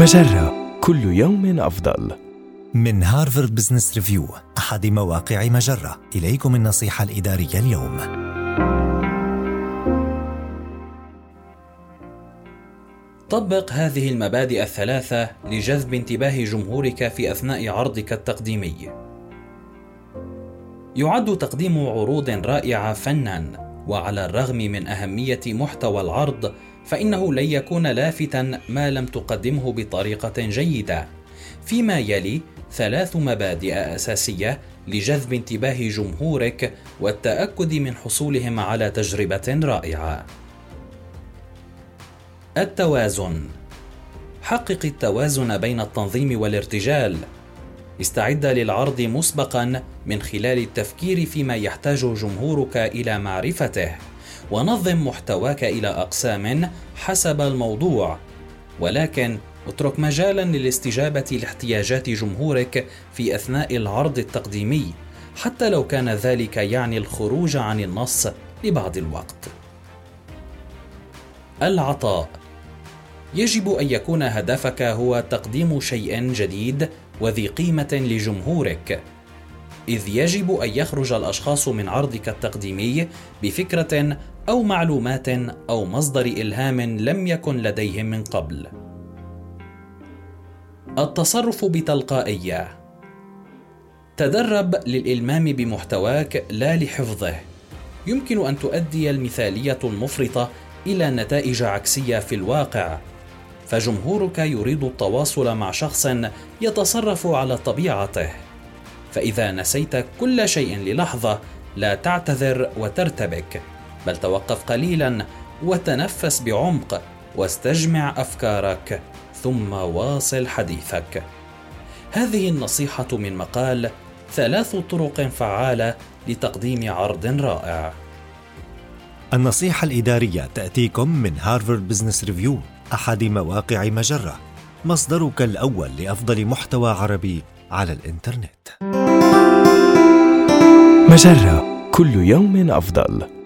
مجرة كل يوم أفضل. من هارفارد بزنس ريفيو أحد مواقع مجرة إليكم النصيحة الإدارية اليوم طبق هذه المبادئ الثلاثة لجذب انتباه جمهورك في أثناء عرضك التقديمي. يعد تقديم عروض رائعة فنًا، وعلى الرغم من أهمية محتوى العرض، فإنه لن يكون لافتا ما لم تقدمه بطريقة جيدة. فيما يلي ثلاث مبادئ أساسية لجذب انتباه جمهورك والتأكد من حصولهم على تجربة رائعة. التوازن حقق التوازن بين التنظيم والارتجال استعد للعرض مسبقا من خلال التفكير فيما يحتاج جمهورك إلى معرفته. ونظم محتواك إلى أقسام حسب الموضوع. ولكن اترك مجالا للاستجابة لاحتياجات جمهورك في أثناء العرض التقديمي حتى لو كان ذلك يعني الخروج عن النص لبعض الوقت. العطاء. يجب أن يكون هدفك هو تقديم شيء جديد وذي قيمة لجمهورك. إذ يجب أن يخرج الأشخاص من عرضك التقديمي بفكرة أو معلومات أو مصدر إلهام لم يكن لديهم من قبل. التصرف بتلقائيه تدرب للإلمام بمحتواك لا لحفظه. يمكن أن تؤدي المثالية المفرطة إلى نتائج عكسية في الواقع. فجمهورك يريد التواصل مع شخص يتصرف على طبيعته. فإذا نسيت كل شيء للحظة لا تعتذر وترتبك بل توقف قليلا وتنفس بعمق واستجمع أفكارك ثم واصل حديثك. هذه النصيحة من مقال ثلاث طرق فعالة لتقديم عرض رائع. النصيحة الإدارية تأتيكم من هارفارد بزنس ريفيو. أحد مواقع مجرة مصدرك الأول لأفضل محتوى عربي على الإنترنت مجرة كل يوم أفضل.